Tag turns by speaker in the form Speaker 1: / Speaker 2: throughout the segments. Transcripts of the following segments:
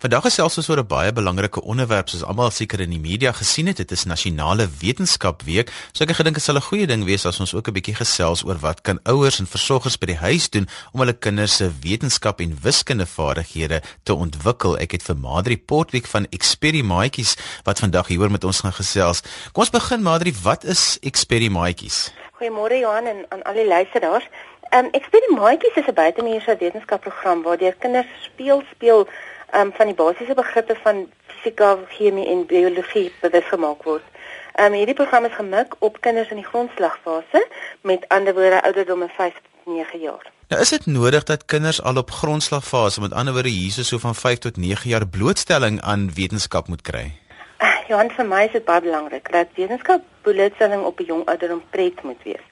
Speaker 1: Vandag gesels ons oor 'n baie belangrike onderwerp soos almal seker in die media gesien het. Dit is Nasionale Wetenskap Week. So ek gedink dit sal 'n goeie ding wees as ons ook 'n bietjie gesels oor wat kan ouers en versorgers by die huis doen om hulle kinders se wetenskap en wiskunde vaardighede te ontwikkel. Ek het vir Madri Portwick van Experimaatjies wat vandag hieroor met ons gaan gesels. Kom ons begin Madri, wat is Experimaatjies?
Speaker 2: Goeiemôre Johan en aan al die luisteraars. Ehm um, Experimaatjies is 'n buitemuurse wetenskapprogram waar deur kinders speel speel um, van die basiese begrippe van fisika, chemie en biologie bewus gemaak word. Um, hierdie program is gemik op kinders in die grondslagfase, met ander woorde ouderdomme 5 tot 9 jaar.
Speaker 1: Nou is dit nodig dat kinders al op grondslagfase, met ander woorde hierso so van 5 tot 9 jaar blootstelling aan wetenskap moet kry.
Speaker 2: Uh, Johan, vir my is dit baie belangrik dat wetenskap blootstelling op 'n jong ouderdom pret moet wees.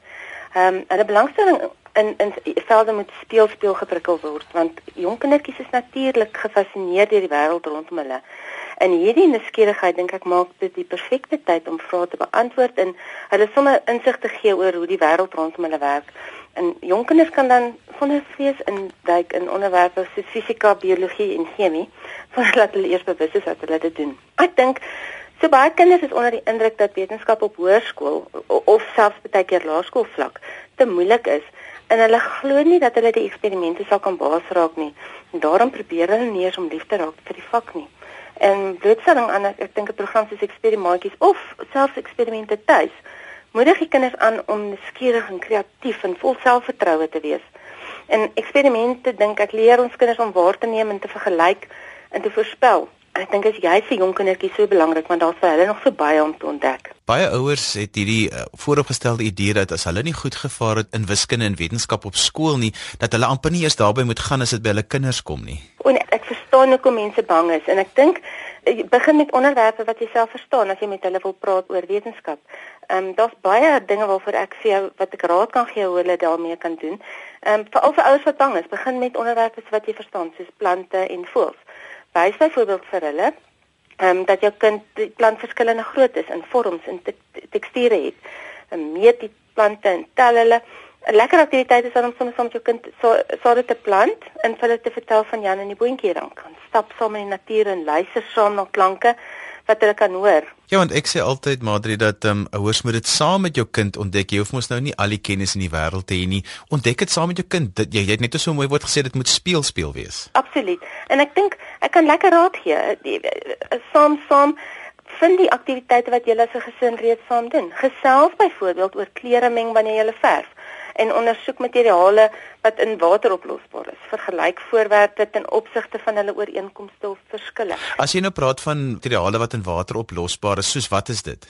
Speaker 2: Ehm um, 'n belangstelling in in velde moet speel speel geprikkel word want jong kindertjies is natuurlik gefassineerd deur die wêreld rondom hulle. En hierdie nuuskierigheid dink ek maak dit die perfekte tyd om vrae te beantwoord en hulle sommer insig te gee oor hoe die wêreld rondom hulle werk. En jong kinders kan dan sonder vrees in duik in onderwerpe soos fisika, biologie en chemie voordat hulle eers bewus is wat hulle doen. Ek dink So baie kinders is onder die indruk dat wetenskap op hoërskool of selfs baie keer laerskoolvlak te moeilik is en hulle glo nie dat hulle die eksperimente sal kan basraak nie. En daarom probeer hulle nie eens om lief te raak vir die vak nie. En blootstelling aan ek dink 'n program soos eksperimentjies of selfs eksperimente tuis moedig die kinders aan om nuuskierig en kreatief en vol selfvertroue te wees. En eksperimente dink ek leer ons kinders om waar te neem en te vergelyk en te voorspel Ek dink as jy vir jong kindertjies so belangrik want daar's vir hulle nog so baie om te ontdek.
Speaker 1: Baie ouers het hierdie uh, vooropgestelde idee dat as hulle nie goed gevaar het in wiskunde en wetenskap op skool nie, dat hulle amper nie eers daarby moet gaan as dit by hulle kinders kom nie.
Speaker 2: O nee, ek verstaan hoekom mense bang is en ek dink eh, begin met onderwerpe wat jy self verstaan as jy met hulle wil praat oor wetenskap. Ehm um, daar's baie dinge waarvoor ek vir jou wat ek raad kan gee hoe hulle daarmee kan doen. Ehm um, veral vir ouers wat bang is, begin met onderwerpe wat jy verstaan soos plante en voëls wys byvoorbeeld vir hulle ehm um, dat jou kind die plant verskillende groottes en vorms en te teksture het. En meet die plante en tel hulle. 'n Lekker aktiwiteit is dan om soms met jou kind so sorte te plant en hulle te vertel van Jan en die boontjie dan kan stap saam in die natuur en luister saam na klanke wat hulle kan hoor.
Speaker 1: Ja, want ek sê altyd Madri dat ehm um, ouers moet dit saam met jou kind ontdek. Jy hoef mos nou nie al die kennis in die wêreld te hê nie. Ontdek dit saam met jou kind. Dit, jy, jy het net so mooi woord gesê dit moet speel speel wees.
Speaker 2: Absoluut. En ek dink ek kan lekker raad gee. Die, saam saam vind die aktiwiteite wat julle as 'n gesin reeds saam doen. Gesels byvoorbeeld oor kleure meng wanneer jy verf en ondersoek materiale wat in water oplosbaar is. Vergelyk voorwerpe ten opsigte van hulle ooreenkomste of verskille.
Speaker 1: As jy nou praat van materiale wat in water oplosbaar is, soos wat is dit?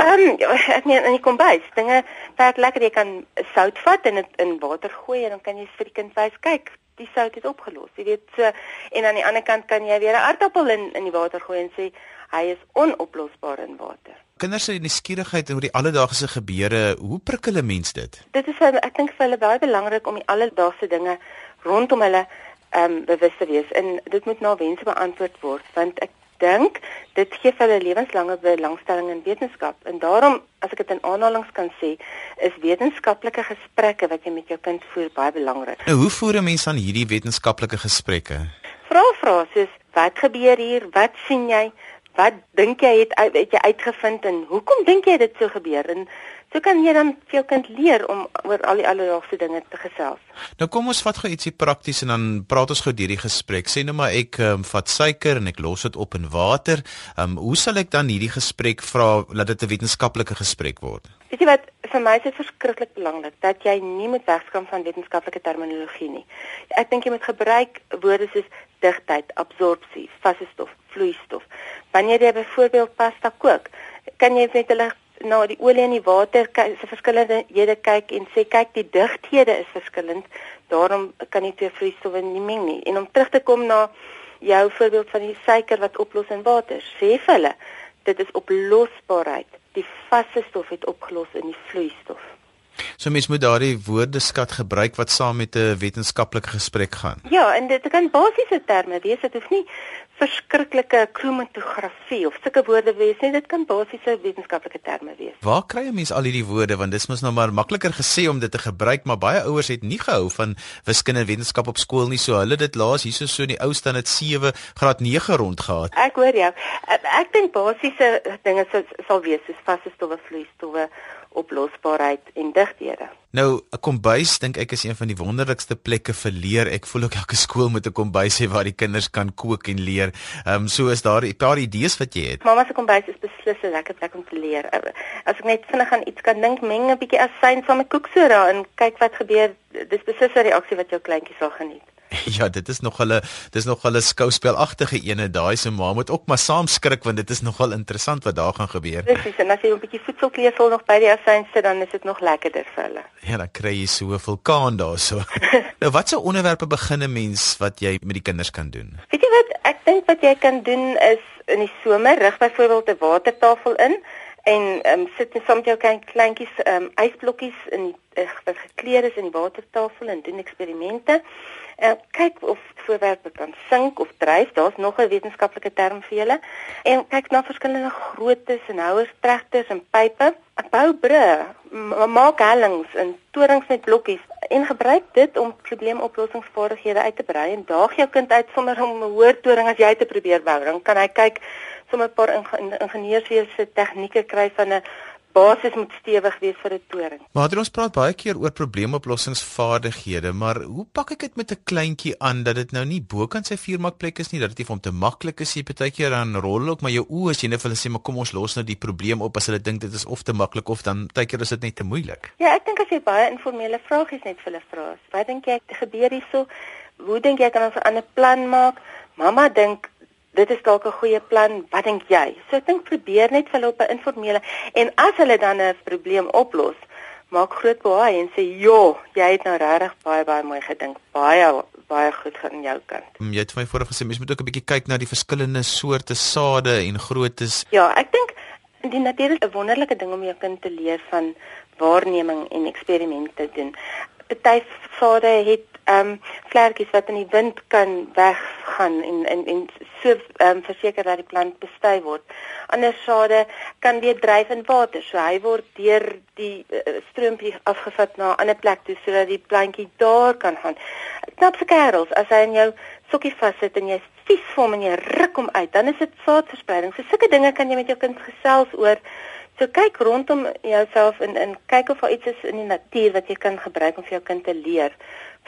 Speaker 2: Ehm um, ek meen in die kombuis, dinge wat lekker jy kan sout vat en dit in water gooi en dan kan jy vir die kind wys, kyk, die sout het opgelos. Jy weet so en aan die ander kant kan jy weer 'n aardappel in in die water gooi en sê hy is onoplosbaar in water
Speaker 1: kinders se nuuskierigheid oor die alledaagse gebeure, hoe prikkel 'n mens dit?
Speaker 2: Dit is vir ek dink vir hulle baie belangrik om die alledaagse dinge rondom hulle ehm um, bewus te wees en dit moet na wense beantwoord word want ek dink dit gee vir hulle lewenslange belangstelling in wetenskap en daarom as ek dit in aanhalings kan sê is wetenskaplike gesprekke wat jy met jou kind voer baie belangrik.
Speaker 1: Nou hoe voer 'n mens aan hierdie wetenskaplike gesprekke?
Speaker 2: Vra vra soos wat gebeur hier? Wat sien jy? wat dink jy het het jy uitgevind en hoekom dink jy dit so gebeur en so kan jy dan vir jou kind leer om oor al die alledaagse dinge te gesels.
Speaker 1: Nou kom ons vat gou ietsie prakties en dan praat ons gou deur die gesprek. Sê nou maar ek um, vat suiker en ek los dit op in water. Ehm um, hoe sal ek dan hierdie gesprek vra dat dit 'n wetenskaplike gesprek word?
Speaker 2: Weet jy wat vir my is dit verskriklik belangrik dat jy nie moet wegskram van wetenskaplike terminologie nie. Ek dink jy moet gebruik woorde soos digtheid, absorpsie, vaste stof, vloeistof. Wanneer jy byvoorbeeld pasta kook, kan jy net hulle na die olie en die water se verskillende kyk en sê kyk die digthede is verskillend. Daarom kan jy twee vloeistowwe nie meng nie. En om terug te kom na jou voorbeeld van die suiker wat oplos in water, sê vir hulle dit is oplosbaarheid. Die vaste stof het opgelos in die vloeistof.
Speaker 1: So mens moet daardie woordeskat gebruik wat saam met 'n wetenskaplike gesprek gaan.
Speaker 2: Ja, en dit kan basiese terme wees. Dit hoef nie verskriklike kromatografie of sulke woorde wees nie. Dit kan basiese wetenskaplike terme wees.
Speaker 1: Waar kry 'n mens al hierdie woorde want dis mos nou maar makliker gesê om dit te gebruik, maar baie ouers het nie gehou van wiskunde en wetenskap op skool nie. So hulle dit laas hierso so in die ou dit 7 graad 9 rond gehad.
Speaker 2: Ek hoor jou. Ek, ek dink basiese dinge sal, sal wees soos vaste stowwe, vloeistowwe oplosbaarheid en digthede.
Speaker 1: Nou, 'n kombuis dink ek is een van die wonderlikste plekke vir leer. Ek voel ook elke skool moet 'n kombuis hê waar die kinders kan kook en leer. Ehm um, so is daar 'n paar idees wat jy het.
Speaker 2: Mamma se kombuis is beslis 'n lekker plek om te leer. As ek net vinnig aan iets kan dink, meng 'n bietjie asyn saam met koeksoda en kyk wat gebeur. Dis beslis 'n reaksie wat jou kleintjie sal geniet.
Speaker 1: Ja, dit is nog hulle dis nog hulle skouspelagtige ene. Daai se ma moet ook maar saam skrik want dit is nogal interessant wat daar gaan gebeur.
Speaker 2: Presies, en as jy 'n bietjie voedselkleefsel nog by die asyn sit, dan is dit nog lekkerder vir hulle.
Speaker 1: Ja, dan kry jy so 'n vulkaan daarso. nou, watse onderwerpe begin 'n mens wat jy met die kinders kan doen?
Speaker 2: Weet jy wat, ek dink wat jy kan doen is in die somer rig byvoorbeeld 'n watertafel in en ehm um, sit net saam met jou klein kleintjies ehm um, ysblokkies in uh, wat gekleed is in die watertafel en doen eksperimente. Uh, kyk of voorwerpe kan sink of dryf. Daar's nog 'n wetenskaplike term vir julle. En kyk na verskillende groottes en houers, tregters en pype. Ek bou brûe, maak hellings en torings met blokkies en gebruik dit om probleemoplossingsvaardighede uit te brei en daag jou kind uit sonder om 'n hoër toring as jy te probeer bou. Dan kan hy kyk sommer 'n paar ingenieurswese tegnieke kry van 'n basis moet stewig wees vir 'n toring.
Speaker 1: Maar ons praat baie keer oor probleemoplossingsvaardighede, maar hoe pak ek dit met 'n kleintjie aan dat dit nou nie bokant sy vuurmakplek is nie, dat dit nie vir hom te maklik is nie. Partykeer dan rol ook maar jou oë as jy net vir hulle sê maar kom ons los nou die probleem op as hulle dink dit is of te maklik of dan partykeer is dit net te moeilik.
Speaker 2: Ja, ek dink as jy baie informele vragies net vir hulle vra. Wat dink jy gebeur hierso? Hoe dink jy kan ons 'n ander plan maak? Mamma dink dit is dalk 'n goeie plan. Wat dink jy? So ek dink probeer net vir hulle op 'n informele en as hulle dan 'n probleem oplos, maak groot baie en sê, "Jo, jy het nou regtig baie baie mooi gedink. Baie baie goed van jou kant."
Speaker 1: Mm, jy het vir my vooraf gesê mens moet ook 'n bietjie kyk na die verskillende soorte sade en groottes.
Speaker 2: Ja, ek dink die natuur is 'n wonderlike ding om jou kind te leer van waarneming en eksperimente doen. Party sade het ehm um, vlekkies wat in die wind kan weggaan en en en so ehm um, verseker dat die plant bestuy word. Ander sade kan weer dryf in water. So hy word deur die uh, stroompie afgevat na 'n ander plek toe sodat die plantjie daar kan gaan. Knap se kerels, as hy in jou sokkie vassit en jy vies vir hom en jy ruk hom uit, dan is dit saadverspreiding. So sulke dinge kan jy met jou kind gesels oor. So kyk rondom jouself en en kyk of daar iets is in die natuur wat jy kan gebruik om vir jou kind te leer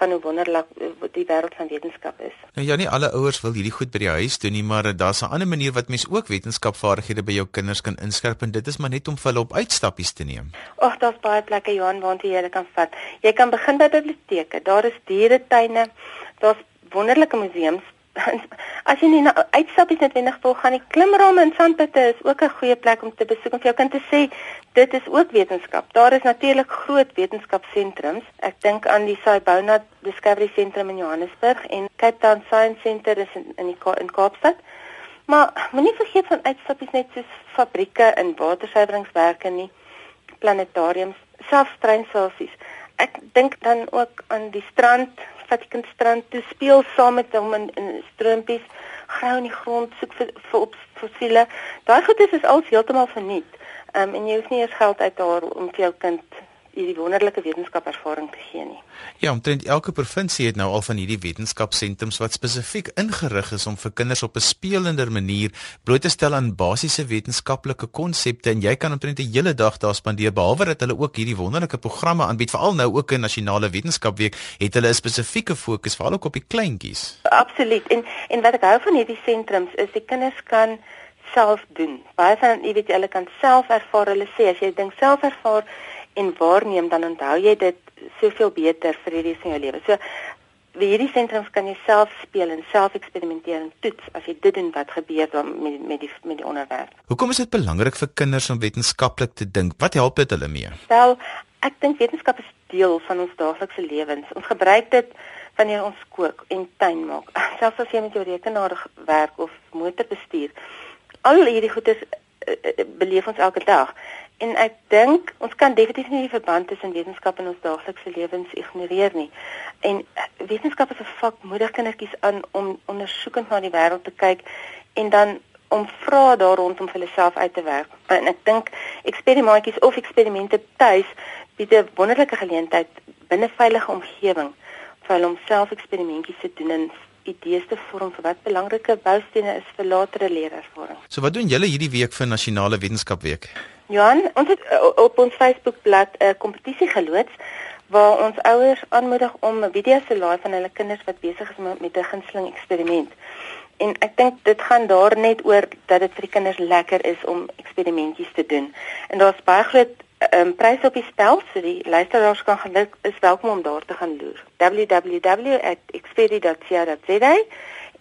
Speaker 2: van hoe wonderlik die wêreld van wetenskap is.
Speaker 1: Nou ja, nie alle ouers wil hierdie goed by die huis doen nie, maar daar's 'n ander manier wat mens ook wetenskapvaardighede by jou kinders kan inskerp en dit is maar net om hulle op uitstappies te neem.
Speaker 2: Ag, daar's baie plekke Johan waar jy hulle kan vat. Jy kan begin by biblioteke. Daar is dieretuine. Daar's wonderlike museums as jy nie uitstappies noodwendig wil gaan nie, klimrame en sandputte is ook 'n goeie plek om te besoek om vir jou kind te sê dit is ook wetenskap. Daar is natuurlik groot wetenskapsentrums. Ek dink aan die Saibona Discovery Centrum in Johannesburg en Cape Town Science Center is in in, die, in Kaapstad. Maar moenie vergeet van uitstappies net soos fabrieke en watersuiweringswerke nie, planetariums, selfs treinstasies. Ek dink dan ook aan die strand vat die kind strand toe speel saam met hom in, in stroompies, grou in die grond soek vir vir op fossiele. Daai goed is is al heeltemal verniet. Ehm um, en jy hoef nie eers geld uit te haal om vir jou kind hierdie wonderlike wetenskapervaring te gee nie.
Speaker 1: Ja, omtrent elke provinsie het nou al van hierdie wetenskapsentrums wat spesifiek ingerig is om vir kinders op 'n speelender manier bloot te stel aan basiese wetenskaplike konsepte en jy kan omtrent 'n hele dag daar spandeer behalwe dat hulle ook hierdie wonderlike programme aanbied veral nou ook in nasionale wetenskapweek het hulle 'n spesifieke fokus veral ook op die kleintjies.
Speaker 2: Absoluut. En en wat ek hou van hierdie sentrums is die kinders kan self doen. Baie van jy weet jy hulle kan self ervaar. Hulle sê as jy dink self ervaar en waarneem dan onthou jy dit soveel beter vir die res van jou lewe. So by hierdie sentrums kan jy self speel en self eksperimenteer en toets as jy dit doen wat gebeur dan met met die met die onderwerp.
Speaker 1: Hoekom is dit belangrik vir kinders om wetenskaplik te dink? Wat help dit hulle mee?
Speaker 2: Wel, ek dink wetenskap is deel van ons daaglikse lewens. Ons gebruik dit wanneer ons kook en tuin maak. Selfs as jy met jou rekenaar werk of motor bestuur. Al hierdie goedes uh, uh, beleef ons elke dag En ek dink ons kan definitief nie die verband tussen wetenskap en ons daaglikse lewens ignoreer nie. En eh, wetenskap is 'n vak moedig kindertjies aan om ondersoekend na die wêreld te kyk en dan om vrae daar rondom vir hulle self uit te werk. En ek dink eksperimentjies of eksperimente tuis bied 'n wonderlike geleentheid binne veilige omgewing vir hulle om self eksperimentjies te doen en idees te vorm vir wat belangrike boustene is vir latere leerervaring.
Speaker 1: So wat doen julle hierdie week vir Nasionale Wetenskapweek?
Speaker 2: Johan, ons het uh, op ons Facebookblad 'n kompetisie geloods waar ons ouers aanmoedig om video's te laai van hulle kinders wat besig is met 'n gunsteling eksperiment. En ek dink dit gaan daar net oor dat dit vir die kinders lekker is om eksperimentjies te doen. En daar's baie groot um, pryse op die spel, so die luisteraars kan geluk is welkom om daar te gaan loer. www.expedi.co.za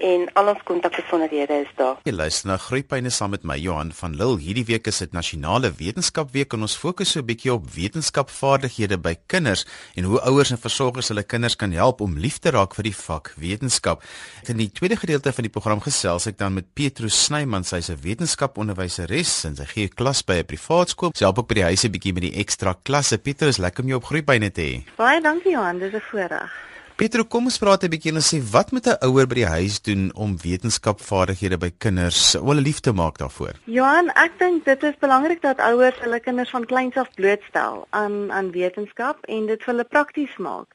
Speaker 2: en al ons kontakbesonderhede is daar.
Speaker 1: Jy luister na Groepyne saam met my Johan van Lille. Hierdie week is dit Nasionale Wetenskapweek en ons fokus so 'n bietjie op wetenskapvaardighede by kinders en hoe ouers en versorgers hulle kinders kan help om lief te raak vir die vak wetenskap. In die tweede gedeelte van die program gesels ek dan met Petrus Snyman, sy's 'n wetenskaponderwyseres en sy gee klas by 'n privaat skool. Sy help ook by die huise bietjie met die ekstra klasse. Petrus, lekker om jou op Groepyne te hê.
Speaker 3: Baie dankie Johan, dis 'n voorreg.
Speaker 1: Pietro, kom ons praat 'n bietjie en sê wat moet 'n ouer by die huis doen om wetenskapvaardighede by kinders hulle lief te maak daarvoor?
Speaker 3: Johan, ek dink dit is belangrik dat ouers hulle kinders van kleins af blootstel aan aan wetenskap en dit vir hulle prakties maak.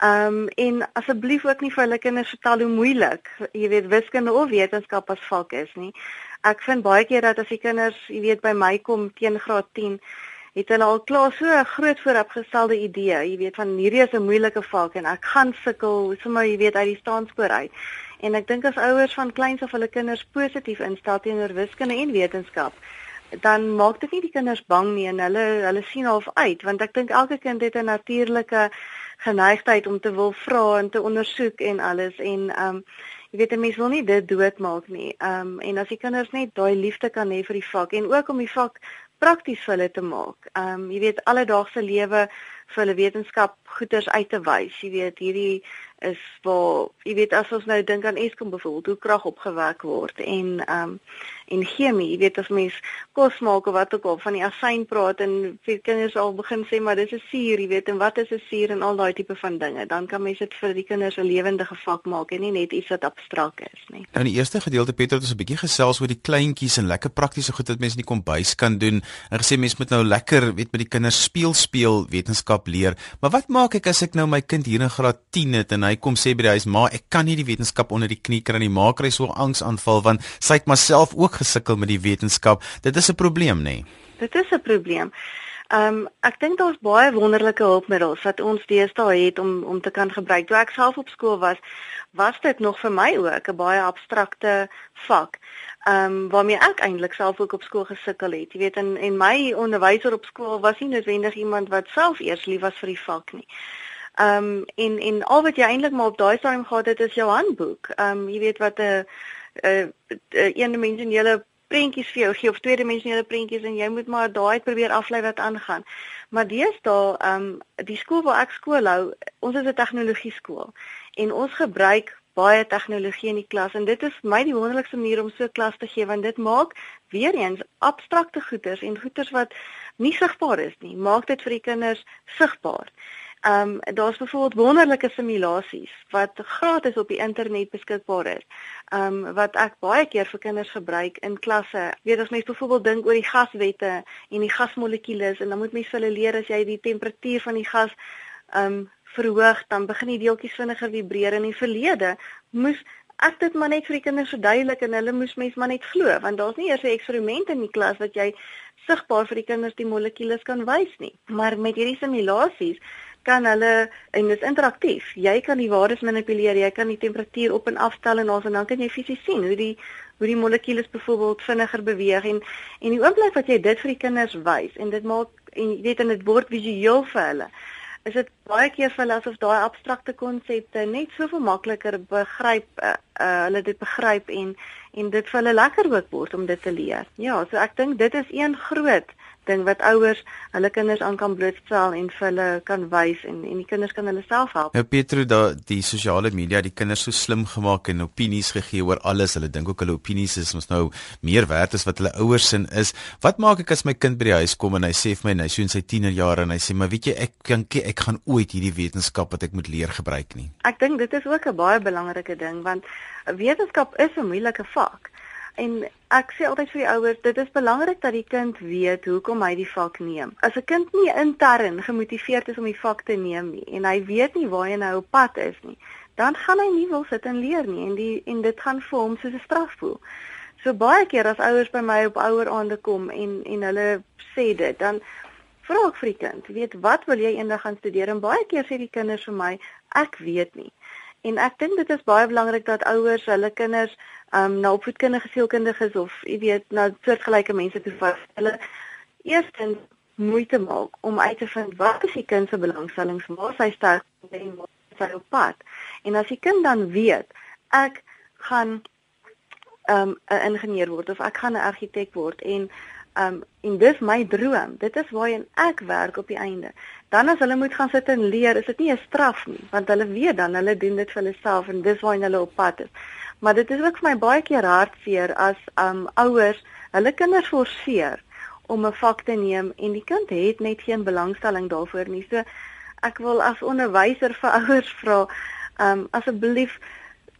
Speaker 3: Ehm um, en asseblief ook nie vir hulle kinders vertel hoe moeilik, jy weet, wiskunde of wetenskap as vak is nie. Ek vind baie keer dat as die kinders, jy weet, by my kom teen graad 10 het hulle al klaar so 'n groot vooropgestelde idee, jy weet van hierdie is 'n moeilike vak en ek gaan sukkel, sommer jy weet uit die staanspoor uit. En ek dink as ouers van kleins af hulle kinders positief instel teenoor wiskunde en wetenskap, dan maak dit nie die kinders bang nie en hulle hulle sien half uit want ek dink elke kind het 'n natuurlike geneigtheid om te wil vra en te ondersoek en alles en ehm um, jy weet 'n mens wil nie dit doodmaak nie. Ehm um, en as die kinders net daai liefde kan hê vir die vak en ook om die vak prakties vir hulle te maak. Ehm um, jy weet alledaagse lewe vir hulle wetenskap goeders uit te wys. Jy weet hierdie is waar jy weet as ons nou dink aan Eskom byvoorbeeld hoe krag opgewek word en ehm um, en chemie, jy weet as mens kos maak of wat ook al van die asyn praat en vir kinders al begin sê maar dis 'n suur, jy weet en wat is 'n suur en al daai tipe van dinge, dan kan mens dit vir die kinders 'n lewendige vak maak en nie net iets wat abstrakt is nie.
Speaker 1: Nou in die eerste gedeelte Pieter het ons 'n bietjie gesels oor die kleintjies en lekker praktiese goed wat mense in die kombuis kan doen. En gesê mense moet nou lekker weet met die kinders speel speel wetenskap leer. Maar wat maak ek as ek nou my kind hier in graad 10 het en hy kom sê by die huis ma ek kan nie die wetenskap onder die knie kry nie ma kry so angsaanval want sy het myself ook gesukkel met die wetenskap dit is 'n probleem nê nee.
Speaker 3: dit is 'n probleem Ehm um, ek dink daar's baie wonderlike hulpmiddels wat ons deesdae het om om te kan gebruik. Toe ek self op skool was, was dit nog vir my ook 'n baie abstrakte vak. Ehm um, waarmee ek eintlik self ook op skool gesukkel het. Jy weet en en my onderwyser op skool was nie noodwendig iemand wat self eers lief was vir die vak nie. Ehm um, en en al wat jy eintlik maar op daai stadium gehad het is jou handboek. Ehm um, jy weet wat 'n 'n eendimensionele prentjies vir jou gee of tweedimensionele prentjies en jy moet maar daai probeer aflei wat aangaan. Maar deesdae ehm um, die skool waar ek skool hou, ons is 'n tegnologie skool en ons gebruik baie tegnologie in die klas en dit is my die wonderlikste manier om so klas te gee want dit maak weer eens abstrakte goeders en goeders wat nie sigbaar is nie, maak dit vir die kinders sigbaar. Ehm um, daar's byvoorbeeld wonderlike simulasies wat gratis op die internet beskikbaar is. Ehm um, wat ek baie keer vir kinders gebruik in klasse. Weet as mens byvoorbeeld dink oor die gaswette en die gasmolekules en dan moet mens hulle leer as jy die temperatuur van die gas ehm um, verhoog, dan begin die deeltjies vinniger vibreer in die verlede. Moes ek dit maar net vir die kinders verduidelik en hulle moes mens maar net glo want daar's nie eers 'n eksperiment in die klas wat jy sigbaar vir die kinders die molekules kan wys nie. Maar met hierdie simulasies kan hulle en dit is interaktief. Jy kan die waardes manipuleer, jy kan die temperatuur op en afstel en dan kan jy fisies sien hoe die hoe die molekules byvoorbeeld vinniger beweeg en en die oomblik wat jy dit vir die kinders wys en dit maak en jy weet en dit word visueel vir hulle is dit baie keer vir hulle asof daai abstrakte konsepte net soveel makliker begryp uh, uh, hulle dit begryp en en dit vir hulle lekker ook word om dit te leer. Ja, so ek dink dit is een groot ding wat ouers hulle kinders aan kan blootstel en vir hulle kan wys en en die kinders kan hulle self help.
Speaker 1: Ja Pietro, da die sosiale media die kinders so slim gemaak en opinies gegee oor alles. Hulle dink ook hulle opinies is ons nou meer werd as wat hulle ouers sin is. Wat maak ek as my kind by die huis kom en hy sê vir my hy so in sy tienerjare en hy sê maar weet jy ek dink ek gaan ooit hierdie wetenskap wat ek moet leer gebruik nie.
Speaker 3: Ek dink dit is ook 'n baie belangrike ding want wetenskap is 'n moeilike vak. En ek sê altyd vir die ouers, dit is belangrik dat die kind weet hoekom hy die vak neem. As 'n kind nie intern gemotiveerd is om die vak te neem nie en hy weet nie waar hy nou op pad is nie, dan gaan hy nie wil sit en leer nie en die en dit gaan vir hom soos 'n straf voel. So baie keer as ouers by my op oueraande kom en en hulle sê dit, dan vra ek vir die kind, weet wat wil jy eendag gaan studeer? En baie keer sê die kinders vir my, ek weet nie. En ek dink dit is baie belangrik dat ouers hulle kinders um na opvoedkundige sielkundiges of jy weet na soortgelyke mense toe vat. Hulle eerstens moeite maak om uit te vind wat is die kind se belangstellings, waar sy sterk en waar sy op pad. En as die kind dan weet ek gaan um 'n ingenieur word of ek gaan 'n argitek word en um en dis my droom. Dit is waarheen ek werk op die einde. Dan as hulle moet gaan sit en leer, is dit nie 'n straf nie, want hulle weet dan hulle doen dit vir hulle self en dis waarheen hulle op pad is. Maar dit is ook vir my baie keer hartseer as um ouers hulle kinders forceer om 'n vak te neem en die kind het net geen belangstelling daarvoor nie. So ek wil as onderwyser vir ouers vra um asseblief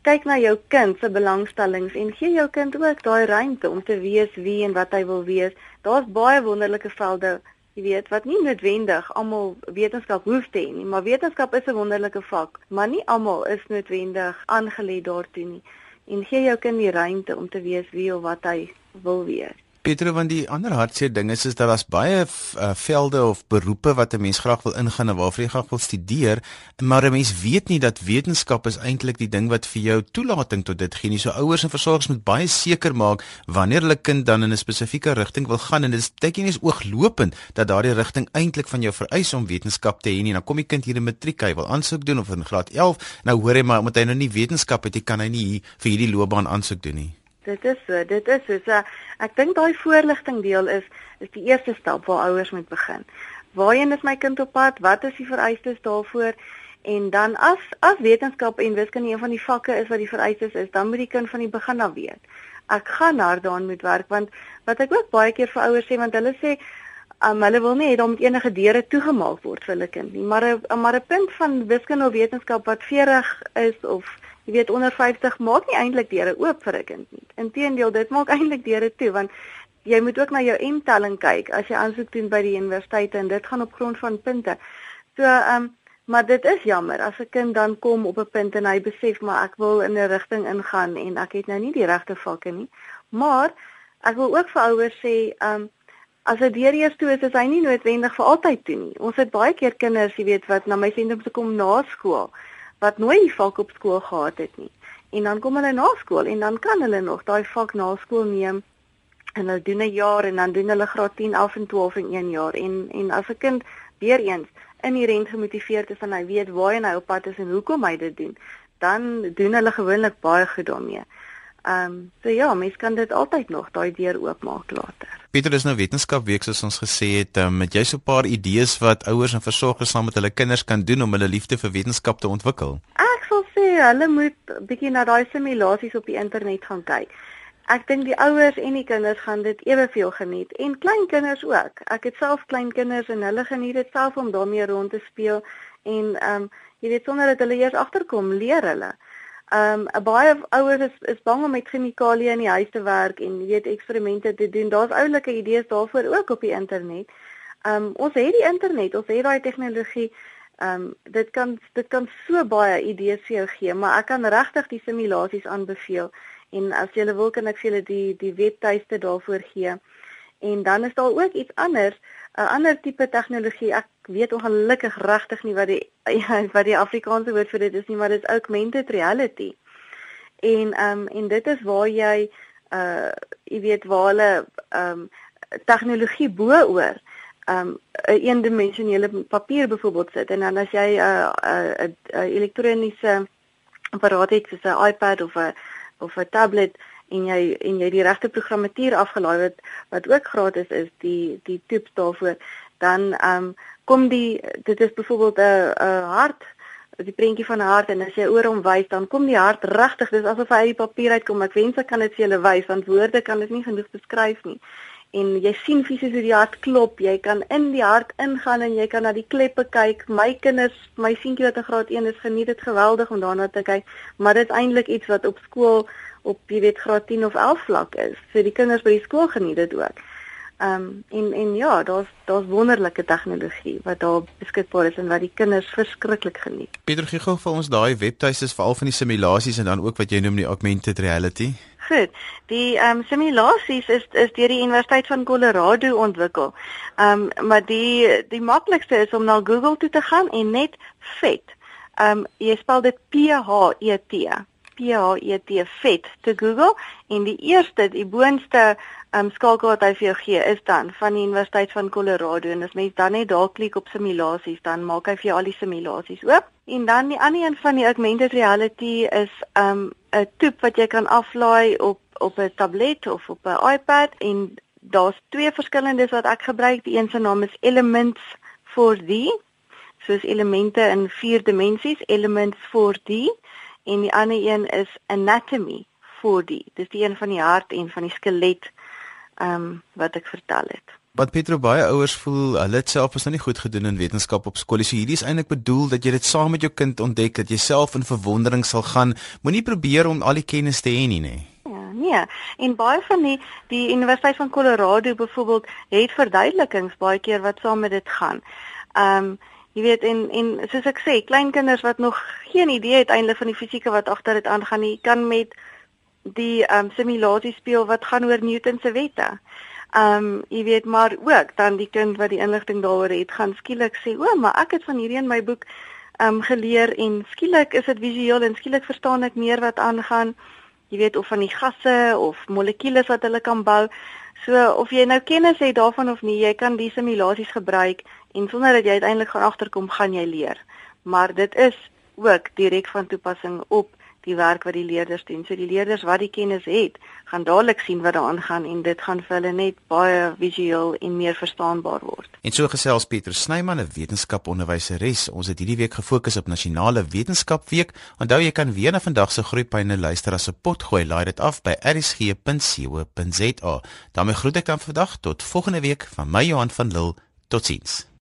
Speaker 3: kyk na jou kind se belangstellings en gee jou kind ook daai ruimte om te wees wie en wat hy wil wees. Daar's baie wonderlike velde jy weet wat nie noodwendig almal wetenskap hoef te hê nie, maar wetenskap is 'n wonderlike vak, maar nie almal is noodwendig aangelê daartoe nie en gee jou kind die ruimte om te wees wie of wat hy wil wees.
Speaker 1: Peter, want die ander hartseer ding is is dat daar's baie uh, velde of beroepe wat 'n mens graag wil ingaan en waarvoor jy graag wil studeer, maar 'n mens weet nie dat wetenskap is eintlik die ding wat vir jou toelating tot dit gee nie. So ouers en versorgers moet baie seker maak wanneer hulle kind dan in 'n spesifieke rigting wil gaan en dit is tydjie nie is ooglopend dat daardie rigting eintlik van jou vereis om wetenskap te hê nie. Dan kom die kind hier in matriek, hy wil aansoek doen of in graad 11, nou hoor hy maar omdat hy nou nie wetenskap het, kan hy nie vir hierdie loopbaan aansoek doen nie.
Speaker 3: Dit is so, dit is so. so ek dink daai voorligting deel is is die eerste stap waar ouers moet begin. Waarheen is my kind op pad? Wat is die vereistes daarvoor? En dan as as wetenskap en wiskunde een van die vakke is wat die vereistes is, dan moet die kind van die begin af weet. Ek gaan hardaan moet werk want wat ek ook baie keer vir ouers sê want hulle sê um, hulle wil nie hê dat enige deure toegemaak word vir hulle kind nie, maar 'n maar 'n punt van wiskunde of wetenskap wat 40 is of jy weet onder 50 maak nie eintlik deure oop vir 'n kind nie. Inteendeel, dit maak eintlik deure toe want jy moet ook na jou M-telling kyk as jy aansoek doen by die universiteite en dit gaan op grond van punte. So, ehm um, maar dit is jammer as 'n kind dan kom op 'n punt en hy besef maar ek wil in 'n rigting ingaan en ek het nou nie die regte vakke nie. Maar ek wil ook vir ouers sê, ehm um, as dit deur eers toe is, is hy nie noodwendig vir altyd toe nie. Ons het baie keer kinders, jy weet, wat na my sentrum toe kom na skool wat nooit die vak op skool gehad het nie. En dan kom hulle na skool en dan kan hulle nog daai vak na skool neem en hulle doen 'n jaar en dan doen hulle graad 10, 11 en 12 in 1 jaar en en as 'n kind weer eens inherënt gemotiveerd is en hy weet waar hy op pad is en hoekom hy dit doen, dan doen hulle gewoonlik baie goed daarmee. Ehm um, so ja, mens kan dit altyd nog daai deur oopmaak later.
Speaker 1: Pieter, dis nou wetenskap week soos ons gesê het, um, met jy so 'n paar idees wat ouers en versorgers saam met hulle kinders kan doen om hulle liefde vir wetenskap te ontwikkel.
Speaker 3: Ek sal sê hulle moet bietjie na daai simulasies op die internet gaan kyk. Ek dink die ouers en die kinders gaan dit eweveel geniet en kleinkinders ook. Ek het self kleinkinders en hulle geniet dit self om daarmee rond te speel en ehm um, jy weet sonder dat hulle eers agterkom, leer hulle. Ehm um, baie ouers is is bang om met chemikalieë in die huis te werk en weet eksperimente te doen. Daar's oulike idees daarvoor ook op die internet. Ehm um, ons het die internet, ons het daai tegnologie. Ehm um, dit kan dit kan so baie idees vir jou gee, maar ek kan regtig die simulasies aanbeveel en as jy wil kan ek vir julle die die webtuiste daarvoor gee. En dan is daar ook iets anders 'n ander tipe tegnologie. Ek weet ongelukkig regtig nie wat die wat die Afrikaanse woord vir dit is nie, maar dit is augmented reality. En ehm um, en dit is waar jy uh jy weet waar hulle ehm um, tegnologie bo-oor ehm um, 'n eendimensionele papier byvoorbeeld sit en dan as jy 'n uh, 'n uh, uh, elektroniese apparaat het soos 'n iPad of 'n of 'n tablet en jy en jy die regte programmatuur afgelaai wat wat ook gratis is, die die tips daarvoor, dan ehm um, kom die dit is byvoorbeeld 'n 'n hart die prentjie van 'n hart en as jy oor hom wys dan kom die hart regtig dis asof hy uit die papier uitkom. Ek wens ek kan dit vir julle wys want woorde kan dit nie genoeg beskryf nie en jy sien fisies hoe die hart klop jy kan in die hart ingaan en jy kan na die kleppe kyk my kinders my seentjie wat in graad 1 is geniet dit geweldig om daarna te kyk maar dit is eintlik iets wat op skool op jy weet graad 10 of 11 vlak is so die kinders by die skool geniet dit ook Ehm um, en en ja, daar's daar's wonderlike tegnologie wat daar beskikbaar is en wat die kinders verskriklik geniet.
Speaker 1: Pieter gee gou vir ons daai webtuistes veral van die simulasies en dan ook wat jy noem die augmented reality.
Speaker 3: Goed. Die ehm um, simulasies is is deur die Universiteit van Colorado ontwikkel. Ehm um, maar die die maklikste is om na Google toe te gaan en net vet. Ehm um, jy spel dit P H E T. P H E T vet te Google en die eerste die boonste um, skakel wat hy vir jou gee is dan van die Universiteit van Colorado en as mens dan net daar klik op simulasies dan maak hy vir jou al die simulasies oop en dan die ander een van die augmented reality is 'n toep wat jy kan aflaai op op 'n tablet of op 'n iPad en daar's twee verskillendes wat ek gebruik die een se naam is Elements 4D soos elemente in vier dimensies Elements 4D en die ander een is Anatomy 4D dis die een van die hart en van die skelet ehm um, wat ek vertel het.
Speaker 1: Wat Petro baie ouers voel, hulle het self is nou nie goed gedoen in wetenskap op skool. So hierdie is eintlik bedoel dat jy dit saam met jou kind ontdek dat jy self in verwondering sal gaan. Moenie probeer om al die kennis te hê nie, nê.
Speaker 3: Ja, nee. En baie van die die Universiteit van Colorado byvoorbeeld het verduidelikings baie keer wat saam met dit gaan. Ehm um, jy weet en en soos ek sê, kleinkinders wat nog geen idee het eintlik van die fisieke wat agter dit aangaan nie, kan met die um, simulasie speel wat gaan oor Newton se wette. Um jy weet maar ook dan die kind wat die inligting daaroor het gaan skielik sê o, maar ek het van hierdie in my boek um geleer en skielik is dit visueel en skielik verstaan ek meer wat aangaan. Jy weet of van die gasse of molekules wat hulle kan bou. So of jy nou kennis het daarvan of nie, jy kan die simulasies gebruik en sonder dat jy uiteindelik gaan agterkom, gaan jy leer. Maar dit is ook direk van toepassing op die werk wat die leerders doen. So die leerders wat die kennis het, gaan dadelik sien wat daaraan gaan en dit gaan vir hulle net baie visueel en meer verstaanbaar word.
Speaker 1: En so gesels Pieter Snyman, 'n wetenskaponderwyseres. Ons het hierdie week gefokus op Nasionale Wetenskapweek. Onthou jy kan weer na vandag se groeipyne luister as 'n potgooi. Laai dit af by rsg.co.za. daarmee groet ek dan vandag tot volgende week van my Johan van Lille. Totsiens.